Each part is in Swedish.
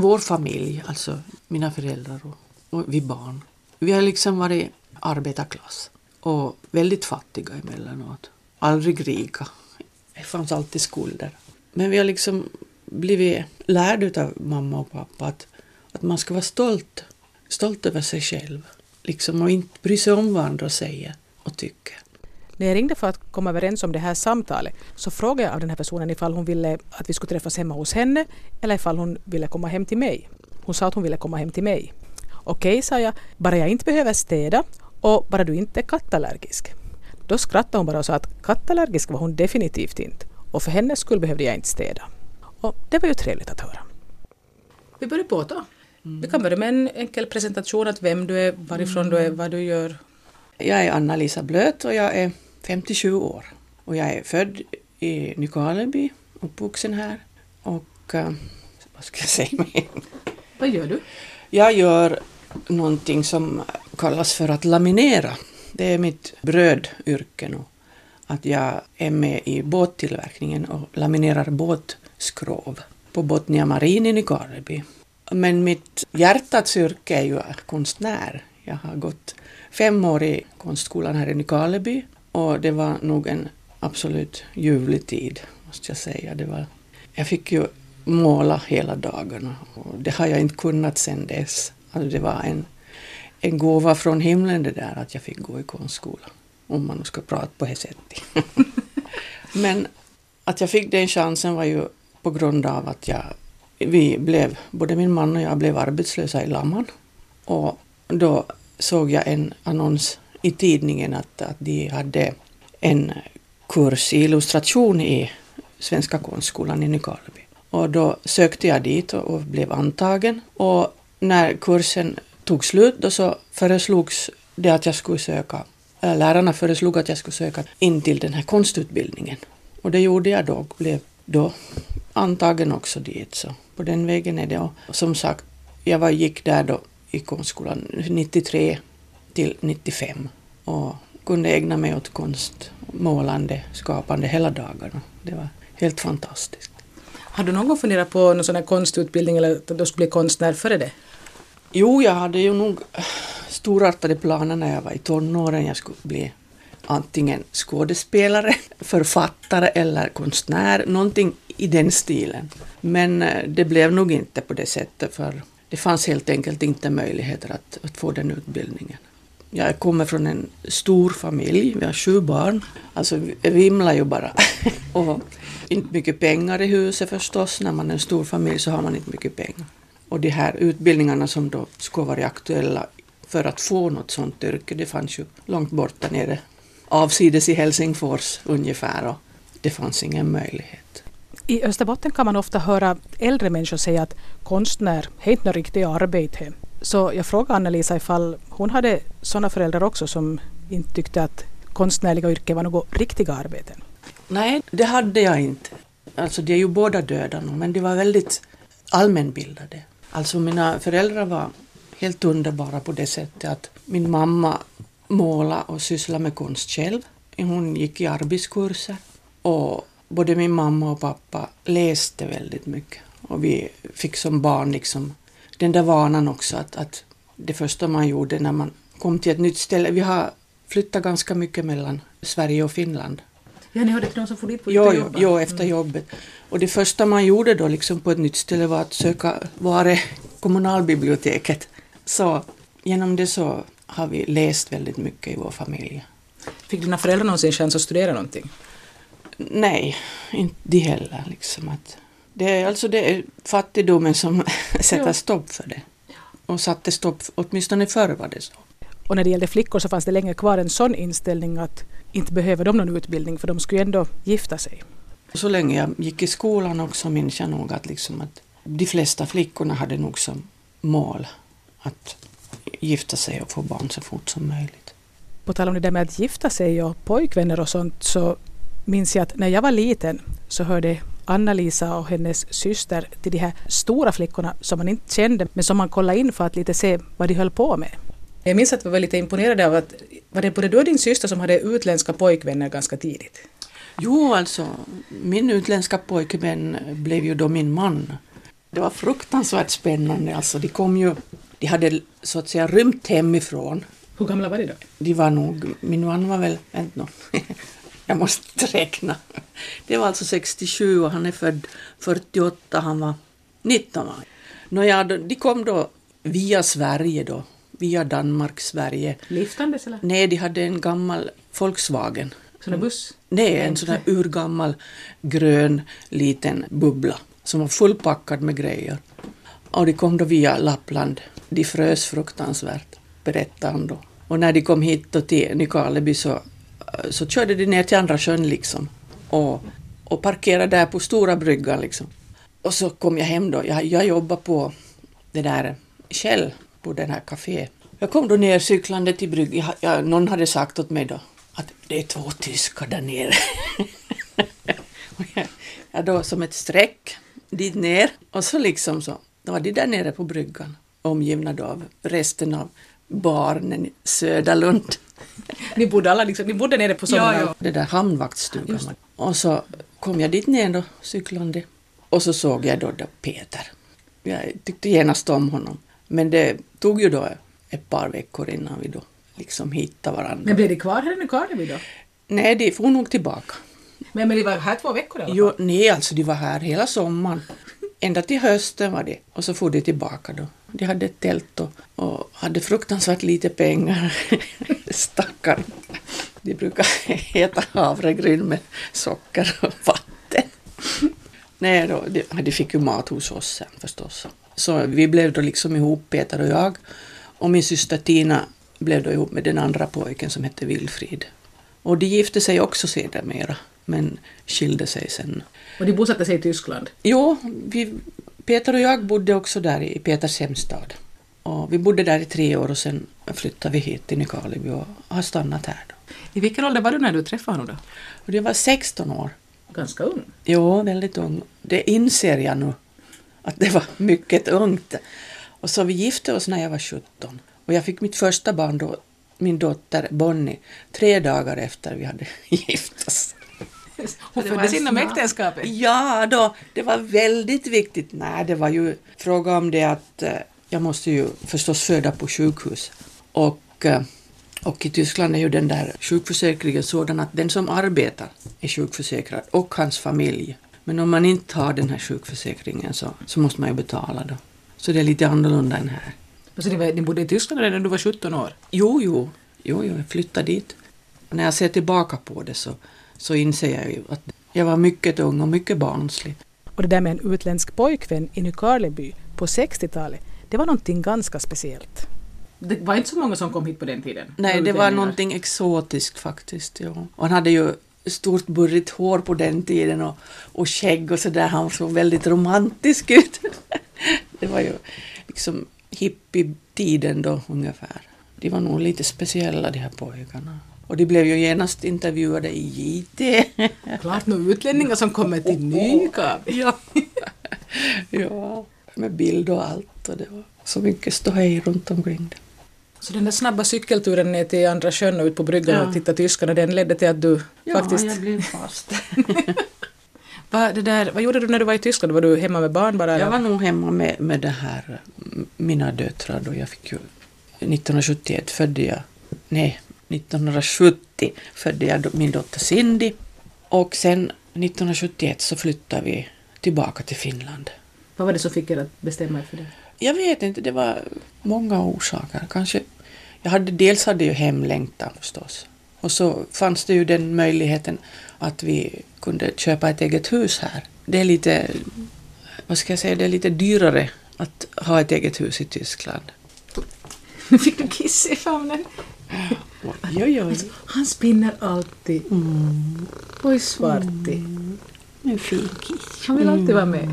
vår familj, alltså mina föräldrar och, och vi barn, vi har liksom varit arbetarklass och väldigt fattiga emellanåt. Aldrig rika. Det fanns alltid skulder. Men vi har liksom blivit lärda av mamma och pappa att, att man ska vara stolt, stolt över sig själv. Liksom, och inte bry sig om vad andra säger och tycker. När jag ringde för att komma överens om det här samtalet så frågade jag av den här personen ifall hon ville att vi skulle träffas hemma hos henne eller ifall hon ville komma hem till mig. Hon sa att hon ville komma hem till mig. Okej, sa jag, bara jag inte behöver städa och bara du inte är kattallergisk. Då skrattade hon bara och sa att kattallergisk var hon definitivt inte och för hennes skull behövde jag inte städa. Och det var ju trevligt att höra. Vi börjar på då. Mm. Vi kan börja med en enkel presentation av vem du är, varifrån mm. du är, vad du gör. Jag är Anna-Lisa Blöt och jag är 57 år. Och jag är född i Nykarleby, uppvuxen här. Och uh, vad ska jag säga mer? Vad gör du? Jag gör någonting som kallas för att laminera. Det är mitt brödyrke nu. Att jag är med i båttillverkningen och laminerar båtskrov på Botnia Marin i Nykarleby. Men mitt hjärtats yrke är ju konstnär. Jag har gått fem år i konstskolan här i Nykarleby och det var nog en absolut ljuvlig tid, måste jag säga. Det var, jag fick ju måla hela dagarna och det har jag inte kunnat sedan dess. Alltså det var en, en gåva från himlen det där att jag fick gå i konstskola. Om man nu ska prata på det sättet. Men att jag fick den chansen var ju på grund av att jag, vi blev, både min man och jag blev arbetslösa i Lamman. Och då såg jag en annons i tidningen att, att de hade en kurs i illustration i Svenska konstskolan i Nykarleby. Och då sökte jag dit och, och blev antagen. Och när kursen tog slut då så föreslogs det att jag skulle söka, lärarna föreslog att jag skulle söka in till den här konstutbildningen. Och det gjorde jag då och blev då antagen också dit. Så på den vägen är det. Och som sagt, jag var, gick där då i konstskolan 93 till 95 och kunde ägna mig åt konst, målande, skapande hela dagarna. Det var helt fantastiskt. Har du någon gång funderat på någon sån här konstutbildning eller att du skulle bli konstnär före det? Jo, jag hade ju nog storartade planer när jag var i tonåren. Jag skulle bli antingen skådespelare, författare eller konstnär, någonting i den stilen. Men eh, det blev nog inte på det sättet för det fanns helt enkelt inte möjligheter att, att få den utbildningen. Jag kommer från en stor familj, vi har sju barn. Alltså vi vimlar ju bara. och inte mycket pengar i huset förstås. När man är en stor familj så har man inte mycket pengar. Och de här utbildningarna som då skulle vara aktuella för att få något sånt yrke, det fanns ju långt borta nere, avsides i Helsingfors ungefär, och det fanns ingen möjlighet. I Österbotten kan man ofta höra äldre människor säga att konstnär är inte något riktigt arbete. Så jag frågade Anna-Lisa ifall hon hade sådana föräldrar också som inte tyckte att konstnärliga yrken var något riktiga arbeten. Nej, det hade jag inte. Alltså de är ju båda döda nu, men de var väldigt allmänbildade. Alltså mina föräldrar var helt underbara på det sättet att min mamma målade och sysslade med konst själv. Hon gick i arbetskurser och både min mamma och pappa läste väldigt mycket. Och vi fick som barn liksom den där vanan också att, att det första man gjorde när man kom till ett nytt ställe, vi har flyttat ganska mycket mellan Sverige och Finland. Ja, ni hade någon som for dit på jo, jo, jo, efter mm. jobbet. Och det första man gjorde då liksom på ett nytt ställe var att söka var är kommunalbiblioteket. Så genom det så har vi läst väldigt mycket i vår familj. Fick dina föräldrar någonsin chans att studera någonting? Nej, inte de heller. Liksom att det, är, alltså det är fattigdomen som sätter stopp för det. Och satte stopp, åtminstone förr var det så. Och när det gällde flickor så fanns det länge kvar en sån inställning att inte behöver de någon utbildning för de skulle ändå gifta sig. Så länge jag gick i skolan också minns jag nog att, liksom att de flesta flickorna hade nog som mål att gifta sig och få barn så fort som möjligt. På tal om det där med att gifta sig och pojkvänner och sånt så minns jag att när jag var liten så hörde Anna-Lisa och hennes syster till de här stora flickorna som man inte kände men som man kollade in för att lite se vad de höll på med. Jag minns att vi var lite imponerade av att var det både du och din syster som hade utländska pojkvänner ganska tidigt? Jo, alltså min utländska pojkvän blev ju då min man. Det var fruktansvärt spännande. Alltså, de kom ju... De hade så att säga rymt hemifrån. Hur gamla var de då? De var nog... Min man var väl... Vänta nu. Jag måste räkna. Det var alltså 67 och han är född 48. Han var 19 år. Nåja, de kom då via Sverige då. Via Danmark, Sverige. Liftandes eller? Nej, de hade en gammal Volkswagen. Sån där buss? Nej, en sån här urgammal grön liten bubbla som var fullpackad med grejer. Och de kom då via Lappland. De frös fruktansvärt, berättade han då. Och när de kom hit då till Nykarleby så, så körde de ner till Andra sjön liksom. Och, och parkerade där på Stora bryggan liksom. Och så kom jag hem då. Jag, jag jobbade på det där Shell, på den här kaféet. Jag kom då ner cyklande till bryggan. Jag, jag, någon hade sagt åt mig då att det är två tyskar där nere. Jag, jag då som ett streck dit ner och så liksom så, då var de där nere på bryggan omgivna då av resten av barnen i Söderlund. Ni bodde alla liksom, ni bodde nere på sommaren? Det där hamnvaktsstugan. Och så kom jag dit ner då, cyklande. Och så såg jag då, då Peter. Jag tyckte genast om honom. Men det tog ju då ett par veckor innan vi då liksom hittade varandra. Men blev de kvar här i Nykarleby då? Nej, de får nog tillbaka. Men, men de var här två veckor i alla fall? Jo, nej, alltså de var här hela sommaren. Ända till hösten var det. Och så for de tillbaka då. De hade ett tält och, och hade fruktansvärt lite pengar. Stackarn! De brukar äta havregryn med socker och vatten. Nej, då, de, de fick ju mat hos oss sen förstås. Så vi blev då liksom ihop, Peter och jag. Och min syster Tina blev då ihop med den andra pojken som hette Wilfrid. Och de gifte sig också sedermera, men skilde sig sen. Och de bosatte sig i Tyskland? Jo, vi, Peter och jag bodde också där i Peters hemstad. Och vi bodde där i tre år och sen flyttade vi hit till Nykarleby och har stannat här. Då. I vilken ålder var du när du träffade honom då? Och det var 16 år. Ganska ung. Jo, väldigt ung. Det inser jag nu, att det var mycket ungt. Och så vi gifte oss när jag var 17. Och jag fick mitt första barn då, min dotter Bonnie, tre dagar efter vi hade gift oss. Hon föddes inom äktenskapet? Ja, då, det var väldigt viktigt. Nej, det var ju fråga om det att eh, jag måste ju förstås föda på sjukhus. Och, eh, och i Tyskland är ju den där sjukförsäkringen sådan att den som arbetar är sjukförsäkrad och hans familj. Men om man inte har den här sjukförsäkringen så, så måste man ju betala då. Så det är lite annorlunda än här. Så ni, var, ni bodde i Tyskland redan när du var 17 år? Jo, jo, jo, jo jag flyttade dit. När jag ser tillbaka på det så, så inser jag ju att jag var mycket ung och mycket barnslig. Och det där med en utländsk pojkvän i Nykarleby på 60-talet, det var någonting ganska speciellt. Det var inte så många som kom hit på den tiden? Nej, det var någonting exotiskt faktiskt. Ja. Och han hade ju stort burrigt hår på den tiden och, och skägg och sådär. Han såg väldigt romantisk ut. det var ju liksom hippietiden då ungefär. De var nog lite speciella de här pojkarna. Och de blev ju genast intervjuade i JT. Klart nu utlänningar som kommer till Nykarleby. ja. ja, med bild och allt. Och det var så mycket ståhej runt omkring det. Så den där snabba cykelturen ner till Andra sjön och ut på bryggan Ja. och titta tyskarna, den ledde till att du faktiskt... Ja, jag blev fast. Va, det där, vad gjorde du när du var i Tyskland? Var du hemma med barn bara? Jag var nog hemma med, med det här, mina döttrar då. Jag fick ju 1971 födde jag, nej, 1970 födde jag min dotter Cindy. Och sen 1971 så flyttade vi tillbaka till Finland. Vad var det som fick er att bestämma er för det? Jag vet inte, det var många orsaker. Kanske, jag hade, dels hade jag hemlängtan förstås. Och så fanns det ju den möjligheten att vi kunde köpa ett eget hus här. Det är lite, vad ska jag säga, det är lite dyrare att ha ett eget hus i Tyskland. Nu fick du kiss i famnen. Oj, oj. Han spinner alltid. Oj, svarti. En fin kiss. Han vill alltid vara med.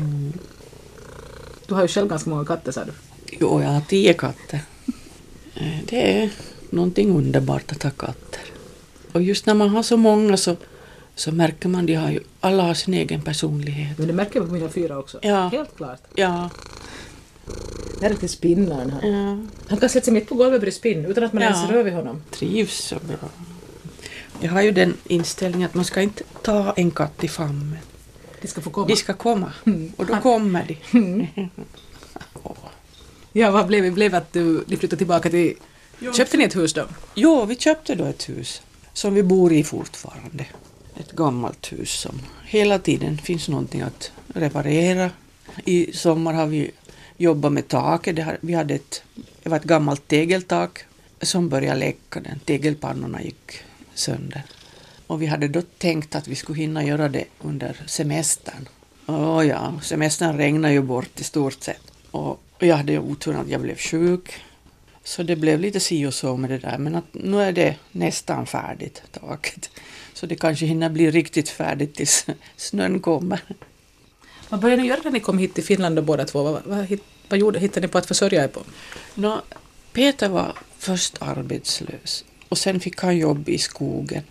Du har ju själv ganska många katter sa du. Jo, jag har tio katter. Eh, Det är någonting underbart att ha katter. Och just när man har så många så, så märker man de har ju, alla har sin egen personlighet. Men det märker vi på mina fyra också. Ja. Helt klart. Ja, Där är till spinnaren här. ja. Han kan sätta sig mitt på golvet och börja spinna utan att man Ja. ens rör vid honom. trivs så bra. Jag har ju den inställningen att man ska inte ta en katt i famnen. De ska få komma. De ska komma. Mm. Och då kommer de. Mm. Ja, vad blev det? Blev att du, ni flyttade tillbaka till... Köpte ni ett hus då? Jo, vi köpte då ett hus som vi bor i fortfarande. Ett gammalt hus som hela tiden finns någonting att reparera. I sommar har vi jobba med taket. Det har- Vi hade ett, det var ett gammalt tegeltak som började läcka. Den. Tegelpannorna gick sönder. Och vi hade då tänkt att vi skulle hinna göra det under semestern. Och ja, semestern regnade ju bort i stort sett. Och och jag hade oturen att jag blev sjuk. Så det blev lite si och så med det där. Men att nu är det nästan färdigt, taket. Så det kanske hinner bli riktigt färdigt tills snön kommer. Vad började ni göra när ni kom hit till Finland och båda två? Vad, vad, vad gjorde, hittade ni på att försörja er på? No, Peter var först arbetslös och sen fick han jobb i skogen,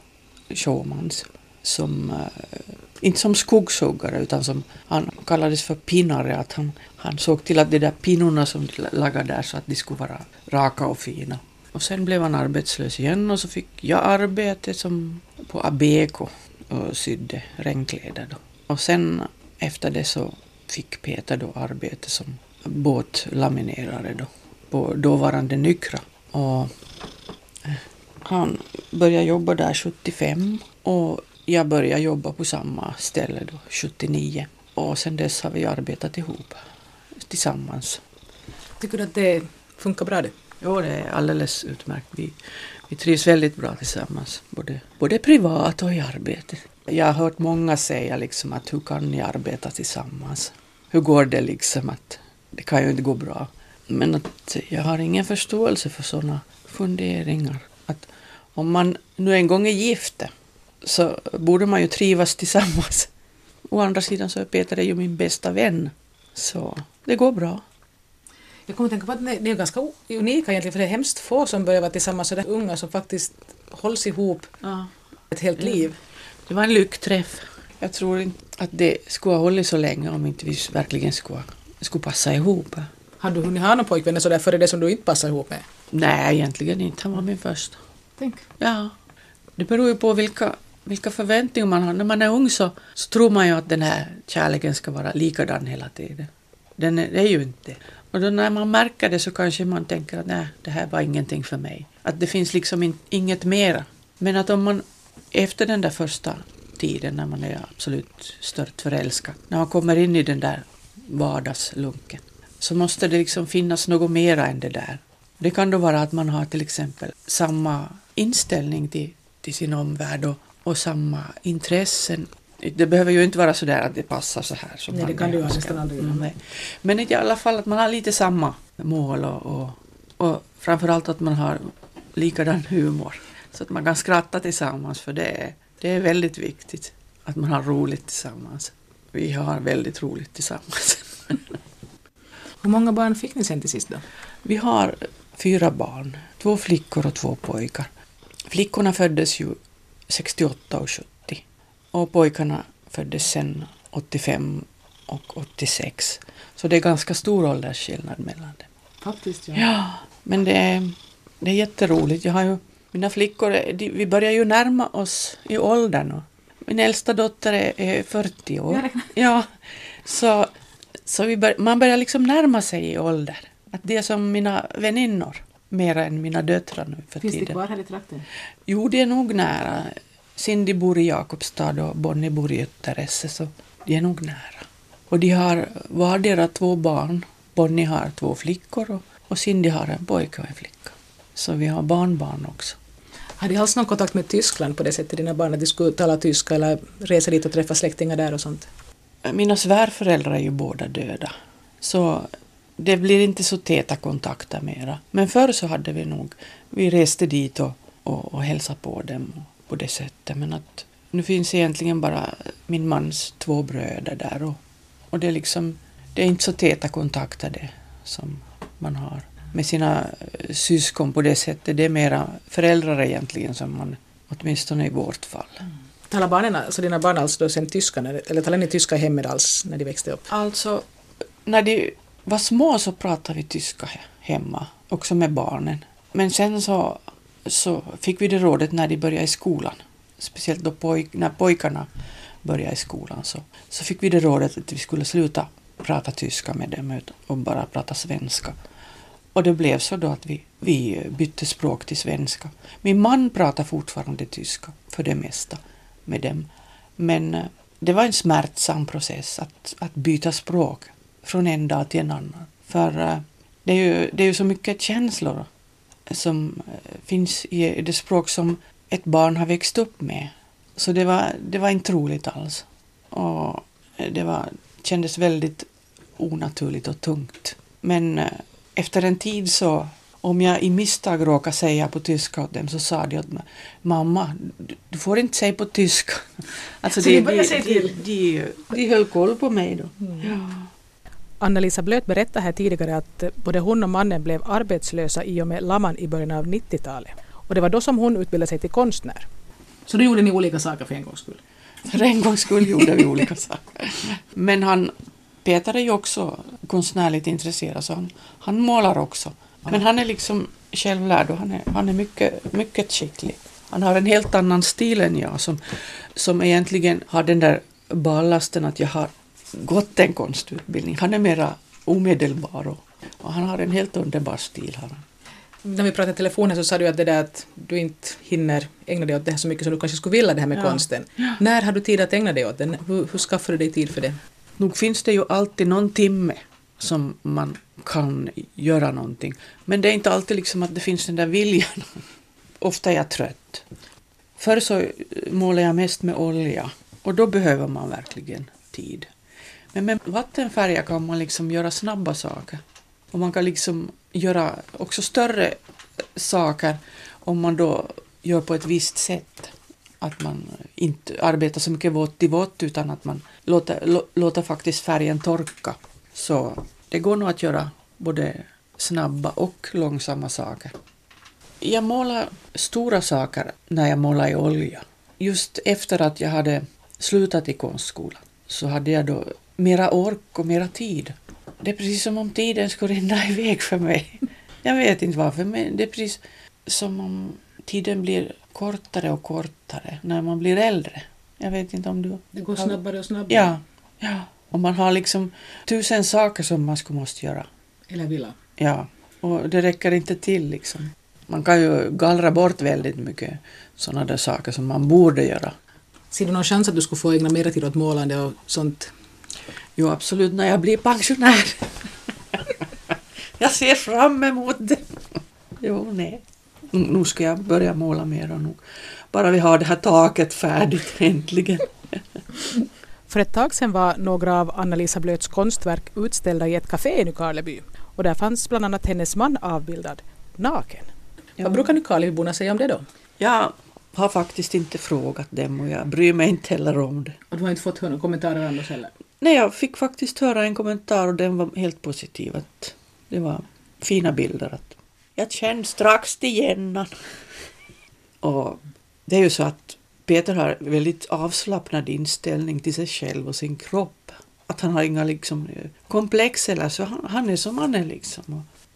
showmans, som, eh, inte som skogshuggare utan som han kallades för pinnare, att han, han såg till att de där pinnorna som de lagade där så att de skulle vara raka och fina. Och sen blev han arbetslös igen och så fick jag arbete som på Abeko och sydde regnkläder då. Och sen efter det så fick Peter då arbete som båtlaminerare då på dåvarande Nykra. Och eh, han började jobba där 75 och jag började jobba på samma ställe då 79. Och sen dess har vi arbetat ihop tillsammans. Tycker du att det funkar bra det? Jo, det är alldeles utmärkt. Vi, vi trivs väldigt bra tillsammans, både, både privat och i arbetet. Jag har hört många säga liksom att hur kan ni arbeta tillsammans? Hur går det liksom att det kan ju inte gå bra. Men att jag har ingen förståelse för sådana funderingar. Att om man nu en gång är gifta så borde man ju trivas tillsammans. Å andra sidan så är Peter ju min bästa vän. Så det går bra. Jag kommer att tänka på att ni är ganska unika egentligen för det är hemskt få som börjar vara tillsammans så där unga som faktiskt hålls ihop Ja. ett helt Mm. liv. Det var en lyckträff. Jag tror inte att det skulle ha hållit så länge om inte vi verkligen skulle, skulle passa ihop. Har du hunnit ha någon pojkvänner sådär före det som du inte passar ihop med? Nej, egentligen inte. Han var min första. Tänk. Ja. Det beror ju på vilka, vilka förväntningar man har. När man är ung så, så tror man ju att den här kärleken ska vara likadan hela tiden. Den är, det är ju inte. Och då när man märker det så kanske man tänker att nej, det här var ingenting för mig. Att det finns liksom in, inget mera. Men att om man efter den där första tiden när man är absolut stört förälskad, när man kommer in i den där vardagslunken, så måste det liksom finnas något mera än det där. Det kan då vara att man har till exempel samma inställning till, till sin omvärld och, och samma intressen. Det behöver ju inte vara så där att det passar så här. Som Nej, det kan ju önskar. nästan aldrig göra. Mm. Men i alla fall att man har lite samma mål och, och, och framförallt att man har likadan humor. Så att man kan skratta tillsammans för det är, det är väldigt viktigt att man har roligt tillsammans. Vi har väldigt roligt tillsammans. Hur många barn fick ni sen till sist då? Vi har fyra barn, två flickor och två pojkar. Flickorna föddes ju 68 och 70 och pojkarna föddes sen 85 och 86. Så det är ganska stor åldersskillnad mellan dem. Faktiskt Ja, men det är, det är jätteroligt. Jag har ju, mina flickor, de, vi börjar ju närma oss i åldern. Min äldsta dotter är, är 40 år. Ja, så, så vi bör, man börjar liksom närma sig i ålder. Att det är som mina väninnor, mer än mina döttrar nu för Finns det tiden. kvar här i trakten? Jo, det är nog nära. Cindy bor i Jakobstad och Bonnie bor i Ötteresse, så de är nog nära. Och de har vardera två barn. Bonnie har två flickor och, och Cindy har en pojke och en flicka. Så vi har barnbarn också. Har de alls någon kontakt med Tyskland på det sättet, dina barn, att de skulle tala tyska eller resa dit och träffa släktingar där och sånt? Mina svärföräldrar är ju båda döda. Så det blir inte så täta kontakter mera. Men förr så hade vi nog, vi reste dit och, och, och hälsade på dem på det sättet. Men att nu finns egentligen bara min mans två bröder där och, och det är liksom, det är inte så täta kontakter det som man har med sina eh, syskon på det sättet. Det är mera föräldrar egentligen som man, åtminstone i vårt fall. Talar barnen, alltså dina barn alltså sen tyska, eller talar ni tyska hemmet alls när de växte upp? Alltså, när de var små så pratade vi tyska he- hemma, också med barnen. Men sen så, så fick vi det rådet när de började i skolan. Speciellt då poj, när pojkarna började i skolan så, så fick vi det rådet att vi skulle sluta prata tyska med dem och bara prata svenska. Och det blev så då att vi, vi bytte språk till svenska. Min man pratar fortfarande tyska för det mesta med dem. Men eh, det var en smärtsam process att, att byta språk från en dag till en annan. För eh, det är ju, det är ju så mycket känslor som eh, finns i det språk som ett barn har växt upp med. Så det var, det var inte roligt alls. Och det var, kändes väldigt onaturligt och tungt. Men efter en tid så, om jag i misstag råkade säga på tyska åt dem så sa de åt mig, mamma, du får inte säga på tyska. Alltså så de, de, de, de, de höll koll på mig då. Mm. Ja. Anna-Lisa Blöt berättade här tidigare att både hon och mannen blev arbetslösa i och med Laman i början av 90-talet. Och det var då som hon utbildade sig till konstnär. Så då gjorde ni olika saker för en gångs skull? För en gångs skull gjorde vi olika saker. Men han, Peter är ju också konstnärligt intresserad så han, han målar också. Men han är liksom självlärd och han är, han är mycket, mycket skicklig. Han har en helt annan stil än jag som, som egentligen har den där ballasten att jag har gått en konstutbildning. Han är mera omedelbar och, och han har en helt underbar stil. Har När vi pratade i telefonen så sa du att, det där att du inte hinner ägna dig åt det här så mycket som du kanske skulle vilja det här med ja. konsten. Ja. När har du tid att ägna dig åt den? Hur, hur skaffar du dig tid för det? Nog finns det ju alltid någon timme som man kan göra någonting. Men det är inte alltid liksom att det finns den där viljan. Ofta är jag trött. Förr så eh, målade jag mest med olja och då behöver man verkligen tid. Men med vattenfärger kan man liksom göra snabba saker. Och man kan liksom göra också större saker om man då gör på ett visst sätt. Att man inte arbetar så mycket vått i vått utan att man låter, låter faktiskt färgen torka. Så det går nog att göra både snabba och långsamma saker. Jag målar stora saker när jag målar i olja. Just efter att jag hade slutat i konstskolan så hade jag då mera ork och mera tid. Det är precis som om tiden skulle rinna iväg för mig. Jag vet inte varför, men det är precis som om tiden blir kortare och kortare när man blir äldre. Jag vet inte om du... Det går snabbare och snabbare. Ja. ja. Och man har liksom tusen saker som man skulle måste göra. Eller vilja. Ja. Och det räcker inte till liksom. Man kan ju gallra bort väldigt mycket sådana där saker som man borde göra. Ser du någon chans att du skulle få ägna mer tid åt målande och sånt Jo, absolut, när jag blir pensionär. jag ser fram emot det. Jo, nej. Nu ska jag börja måla mer och nog. Bara vi har det här taket färdigt äntligen. För ett tag sedan var några av Anna-Lisa Blöts konstverk utställda i ett café i Nykarleby. Och där fanns bland annat hennes man avbildad naken. Ja. Vad brukar Nykarlebyborna säga om det då? Jag har faktiskt inte frågat dem och jag bryr mig inte heller om det. Och du har inte fått höra några kommentarer annars heller? Nej, jag fick faktiskt höra en kommentar och den var helt positiv. Att det var fina bilder. Att jag kände strax till Jenna. Och det är ju så att Peter har väldigt avslappnad inställning till sig själv och sin kropp. Att han har inga liksom, komplex eller så. Han, han är som han är liksom.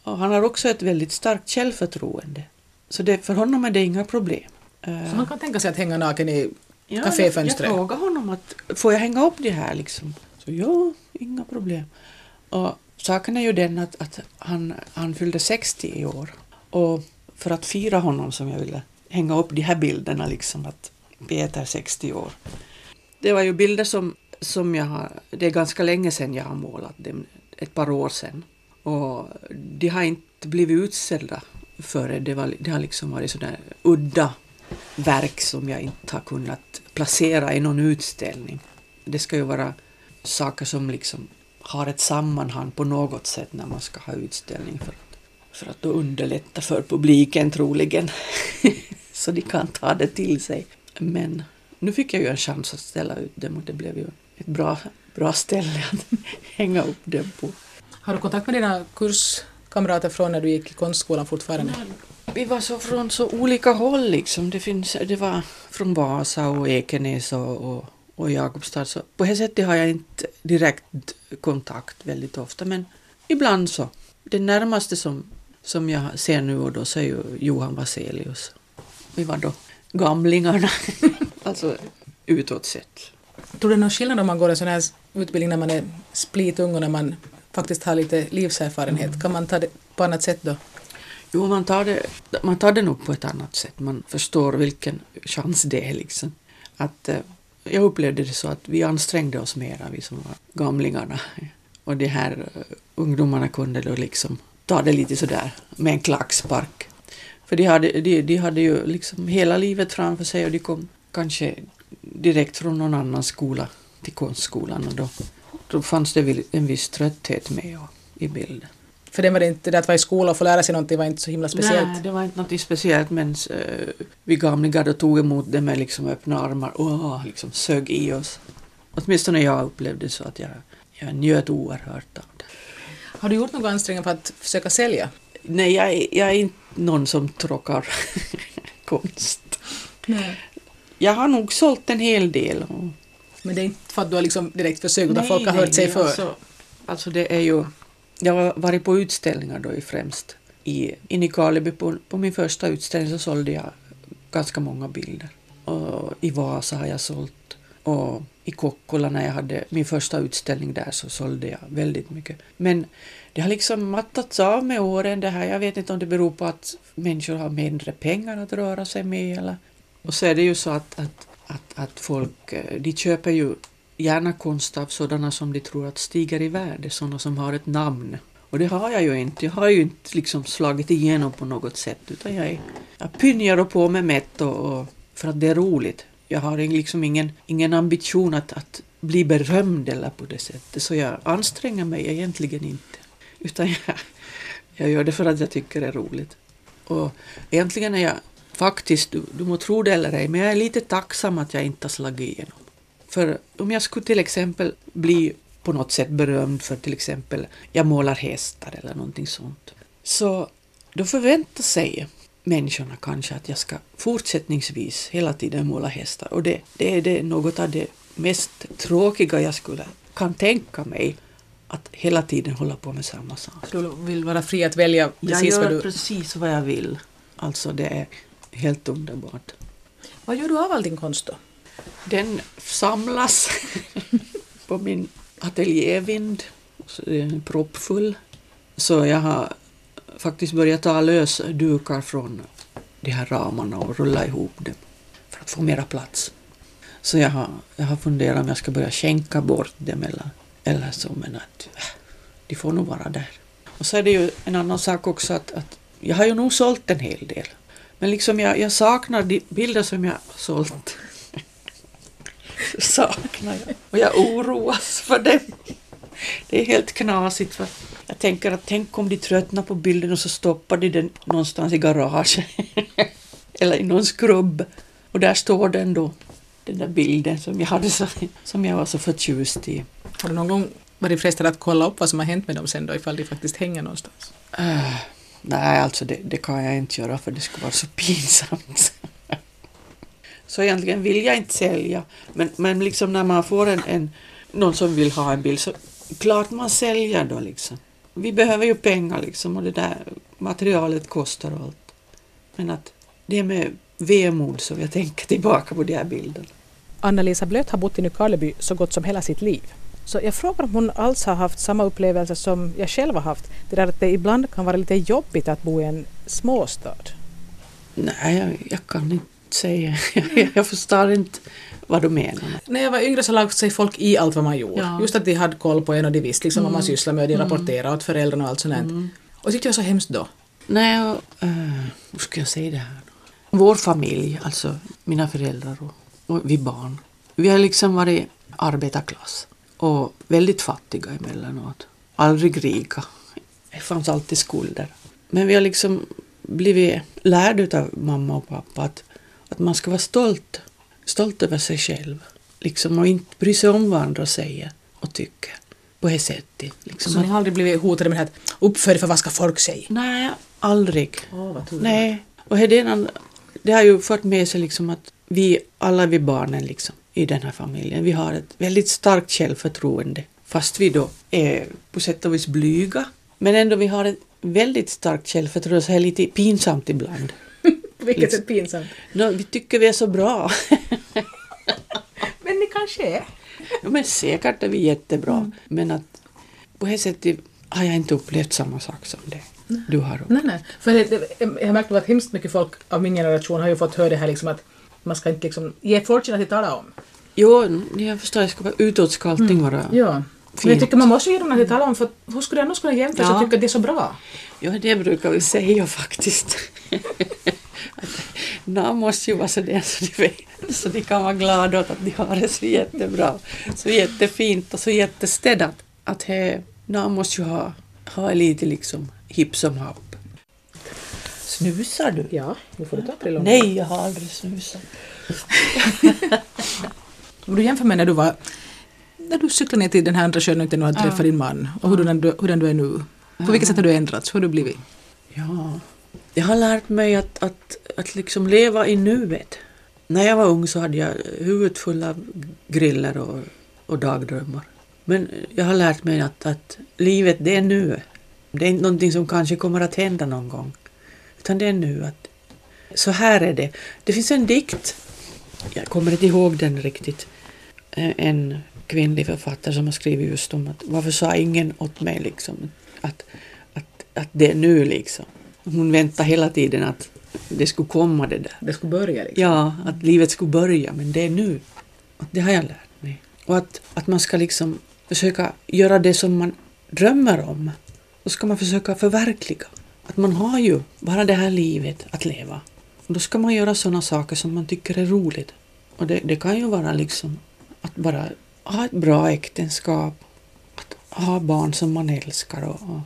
Och, och, han har också ett väldigt starkt självförtroende. Så det, för honom är det inga problem. Så han kan tänka sig att hänga naken i ja, kaféfönstret? Jag, jag frågade honom att får jag hänga upp det här liksom? Så ja, inga problem. Och saken är ju den att, att han, han fyllde 60 i år. Och för att fira honom som jag ville hänga upp de här bilderna liksom att Peter 60 år. Det var ju bilder som, som jag har, det är ganska länge sedan jag har målat dem, ett par år sedan. Och de har inte blivit utställda före, det, var, det har liksom varit sådana udda verk som jag inte har kunnat placera i någon utställning. Det ska ju vara saker som liksom har ett sammanhang på något sätt när man ska ha utställning för att, för att då underlätta för publiken troligen. så de kan ta det till sig. Men nu fick jag ju en chans att ställa ut dem och det blev ju ett bra, bra ställe att hänga upp dem på. Har du kontakt med dina kurskamrater från när du gick i konstskolan fortfarande? Vi var så från så olika håll liksom. Det, finns, det var från Vasa och Ekenäs och, och och Jakobstad. Så på det sättet har jag inte direkt kontakt väldigt ofta men ibland så. Det närmaste som, som jag ser nu och då så är ju Johan Vaselius. Vi var då gamlingarna, alltså utåt sett. Tror du det är någon skillnad om man går en sån här utbildning när man är splitung och när man faktiskt har lite livserfarenhet? Kan man ta det på annat sätt då? Jo, man tar, det, man tar det nog på ett annat sätt. Man förstår vilken chans det är liksom. Att, eh, jag upplevde det så att vi ansträngde oss mera, vi som var gamlingarna. Och de här eh, ungdomarna kunde då liksom ta det lite sådär med en klackspark. För de hade, de, de hade ju liksom hela livet framför sig och de kom kanske direkt från någon annan skola till konstskolan och då, då fanns det en viss trötthet med i bilden. För det var det inte, det att vara i skola och få lära sig någonting var inte så himla speciellt. Nej, det var inte något speciellt men uh, vi gamlingar tog emot det med liksom öppna armar och liksom sög i oss. Åtminstone jag upplevde så att jag, jag njöt oerhört av det. Har du gjort några ansträngningar för att försöka sälja? Nej, jag, är- jag är inte någon som tråkar konst. Nej. Jag har nog sålt en hel del. Och Men det är inte för att du har liksom direkt försökt utan folk har hört sig nej, för. Alltså, alltså det är ju... Jag har varit på utställningar då i främst. I, i Karleby på, på min första utställning så sålde jag ganska många bilder. Och I Vasa har jag sålt. Och i Kokkola när jag hade min första utställning där så sålde jag väldigt mycket. Men det har liksom mattats av med åren det här. Jag vet inte om det beror på att människor har mindre pengar att röra sig med eller... Och så är det ju så att, att, att, att folk, eh, de köper ju gärna konst av sådana som de tror att stiger i värde, sådana som har ett namn. Och det har jag ju inte. Jag har ju inte liksom slagit igenom på något sätt utan jag, är, jag pynjar och på med mätt och, och för att det är roligt. Jag har liksom ingen, ingen ambition att, att bli berömd eller på det sättet så jag anstränger mig egentligen inte. Utan jag, jag gör det för att jag tycker det är roligt. Och egentligen är jag faktiskt, du, du må tro det eller ej, men jag är lite tacksam att jag inte har slagit igenom. För om jag skulle till exempel bli på något sätt berömd för till exempel jag målar hästar eller någonting sånt. Så då förväntar sig människorna kanske att jag ska fortsättningsvis hela tiden måla hästar. Och det, det är det något av det mest tråkiga jag skulle kan tänka mig. Att hela tiden hålla på med samma sak. Du vill vara fri att välja Jag precis gör vad du... precis vad jag vill. Alltså det är helt underbart. Vad gör du av all din konst då? Den samlas på min ateljévind. Den är proppfull. Så jag har faktiskt börjat ta lös dukar från de här ramarna och rulla ihop dem för att få mera plats. Så jag har, jag har funderat om jag ska börja skänka bort dem eller, eller så, men att äh, de får nog vara där. Och så är det ju en annan sak också att, att jag har ju nog sålt en hel del. Men liksom jag, jag saknar de bilder som jag har sålt saknar jag. Och jag oroas för dem. Det är helt knasigt. För jag tänker att tänk om de tröttnar på bilden och så stoppar de den någonstans i garaget. Eller i någon skrubb. Och där står den då. Den där bilden som jag, hade så, som jag var så förtjust i. Har du någon gång varit frestad att kolla upp vad som har hänt med dem sen då ifall de faktiskt hänger någonstans? Äh, nej, alltså det, det kan jag inte göra för det skulle vara så pinsamt. Så egentligen vill jag inte sälja. Men, men liksom när man får en, en, någon som vill ha en bild så klart man säljer då liksom. Vi behöver ju pengar liksom och det där materialet kostar och allt. Men att det är med vemod som jag tänker tillbaka på de här bilderna. Anna-Lisa Blöt har bott i Nykarleby så gott som hela sitt liv. Så jag frågar om hon alls har haft samma upplevelse som jag själv har haft. Det där att det ibland kan vara lite jobbigt att bo i en småstad. Nej, jag, jag kan inte säga. Jag, förstår inte vad du menar. När jag var yngre så lagde sig folk i allt vad man gjorde. Ja. Just att de hade koll på en och de visste liksom vad man sysslade med och de rapporterade åt föräldrarna och allt sånt. Mm. Och tyckte jag så hemskt då. Nej, och, uh, hur ska jag säga det här? Vår familj, alltså mina föräldrar och, och vi barn, vi har liksom varit arbetarklass och väldigt fattiga emellanåt. Aldrig rika. Det fanns alltid skulder. Men vi har liksom blivit lärda av mamma och pappa att, att man ska vara stolt, stolt över sig själv. Liksom, och inte bry sig om vad andra säger och tycker. På det sättet. Liksom Så ni har aldrig blivit hotade med det här att uppför för vad ska folk säga? Nej, aldrig. Tur. Nej, och det, är en- det har ju fört med sig liksom att vi, alla vi barnen liksom, i den här familjen, vi har ett väldigt starkt självförtroende. Fast vi då är på sätt och vis blyga. Men ändå vi har ett väldigt starkt självförtroende, så här lite pinsamt ibland. Vilket är pinsamt. Nå, vi tycker vi är så bra. Men ni kanske är. Ja, men säkert är vi jättebra. Men att på det sättet har jag inte upplevt samma sak som det du har upplevt. Nej, nej. För det, det, jag har märkt att hemskt mycket folk av min generation har ju fått höra det här liksom att man ska inte liksom ge fortune att tala om. Jo, jag förstår, det ska vara utåtskallning vara. Ja. Men jag Fint. tycker man måste ge dem något att tala om för hur skulle jag annars kunna jämföra Ja. och tycka att det är så bra? Ja, det brukar vi säga faktiskt. Namn måste ju vara sådär så de, vet, så de kan vara glada åt att de har det så jättebra, så jättefint och så jättestädat. Att he, namn måste ju ha, ha lite liksom hipp som happ. Snusar du? Ja, nu får du ta april Nej, jag har aldrig snusat. Om du jämför med när du var när du cyklade ner till den här andra sjön och hade träffat din man och hur du, hur du är nu. På vilket sätt har du ändrats? Hur har du blivit? Ja, jag har lärt mig att, att, att liksom leva i nuet. När jag var ung så hade jag huvudet full av griller och, och dagdrömmar. Men jag har lärt mig att, att livet det är nu. Det är inte någonting som kanske kommer att hända någon gång. Utan det är nu. Att, så här är det. Det finns en dikt, jag kommer inte ihåg den riktigt, en kvinnlig författare som har skrivit just om att varför sa ingen åt mig liksom att, att, att det är nu liksom. Hon väntar hela tiden att det skulle komma det där. Det skulle börja liksom. Ja, att livet skulle börja, men det är nu. Det har jag lärt mig. Och att, att man ska liksom försöka göra det som man drömmer om. Då ska man försöka förverkliga. Att man har ju bara det här livet att leva. Och då ska man göra sådana saker som man tycker är roligt. Och det, det kan ju vara liksom att bara ha ett bra äktenskap, att ha barn som man älskar och, och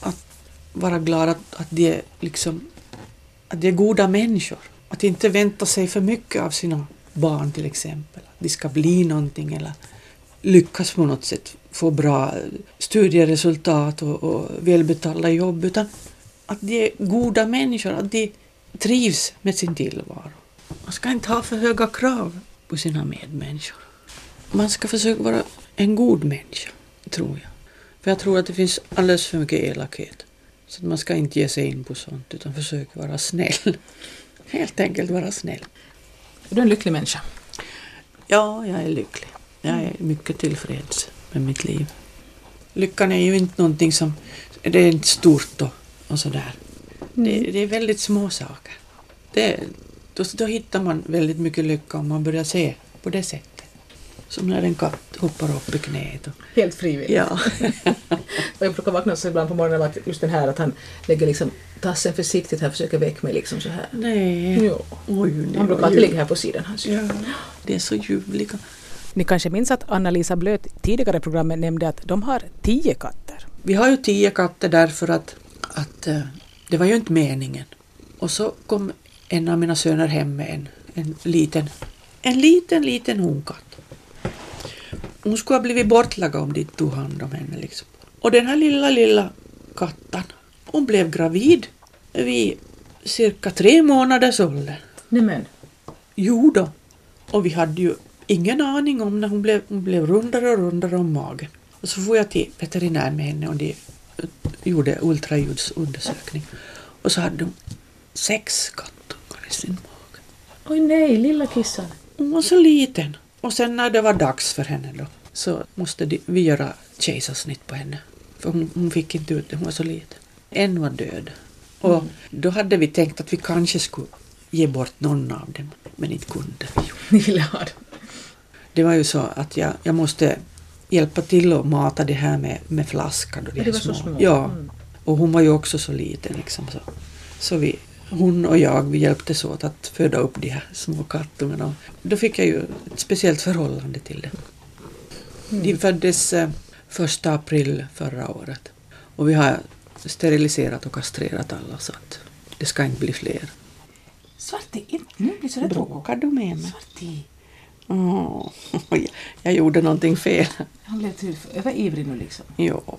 att vara glad att, att de liksom att de är goda människor. Att inte vänta sig för mycket av sina barn till exempel. Att de ska bli någonting eller lyckas på något sätt få bra studieresultat och, och välbetalda jobb utan att de är goda människor, att de trivs med sin tillvaro. Man ska inte ha för höga krav på sina medmänniskor. Man ska försöka vara en god människa, tror jag. För jag tror att det finns alldeles för mycket elakhet. Så man ska inte ge sig in på sånt utan försöka vara snäll. Helt enkelt vara snäll. Är du en lycklig människa? Ja, jag är lycklig. Jag är mycket tillfreds med mitt liv. Lyckan är ju inte någonting som... Det är inte stort och, och sådär. Det, det är väldigt små saker. Det, då, då hittar man väldigt mycket lycka om man börjar se på det sättet. Som när en katt hoppar upp i knät. Och, Helt frivilligt. ja. Och jag brukar vakna så ibland på morgonen att just den här att han lägger liksom tassen försiktigt här och försöker väcka mig liksom så här. Nej. Jo. Oj, det Han brukar alltid ligga här på sidan. Hans. Ja, det är så ljuvliga. Ni kanske minns att Anna-Lisa Blöt tidigare i programmet nämnde att de har tio katter. Vi har ju tio katter därför att, att eh, det var ju inte meningen. Och så kom en av mina söner hem med en, en liten, en liten, liten honkatt. Hon skulle ha blivit bortlagad om de inte tog hand om henne. Liksom. Och den här lilla, lilla katten, hon blev gravid vid cirka tre månaders ålder. Nämen. Jo då. Och vi hade ju ingen aning om när hon blev, hon blev rundare och rundare om magen. Och så får jag till veterinär med henne och de gjorde ultraljudsundersökning. Och så hade hon sex kattungar i sin mage. Oj nej, lilla kissan. Hon var så liten. Och sen när det var dags för henne då så måste de, vi göra kejsarsnitt på henne. För hon, hon fick inte ut det, hon var så liten. En var död. Och då hade vi tänkt att vi kanske skulle ge bort någon av dem, men inte kunde vi. Ni ville ha den. Det var ju så att jag, jag måste hjälpa till att mata det här med, med flaska. Då, de Ja, här det var så små. Ja, Mm. och hon var ju också så liten. Liksom, så så vi, hon och jag vi hjälptes åt att föda upp de här små kattungarna. Då fick jag ju ett speciellt förhållande till. Mm. De föddes eh, första april förra året. Och vi har steriliserat och kastrerat alla så att det ska inte bli fler. Svarte, nu blir så Bråkar du med mig? Svarte. Åh, jag gjorde någonting fel. Han lät överivrig nu liksom. Jo,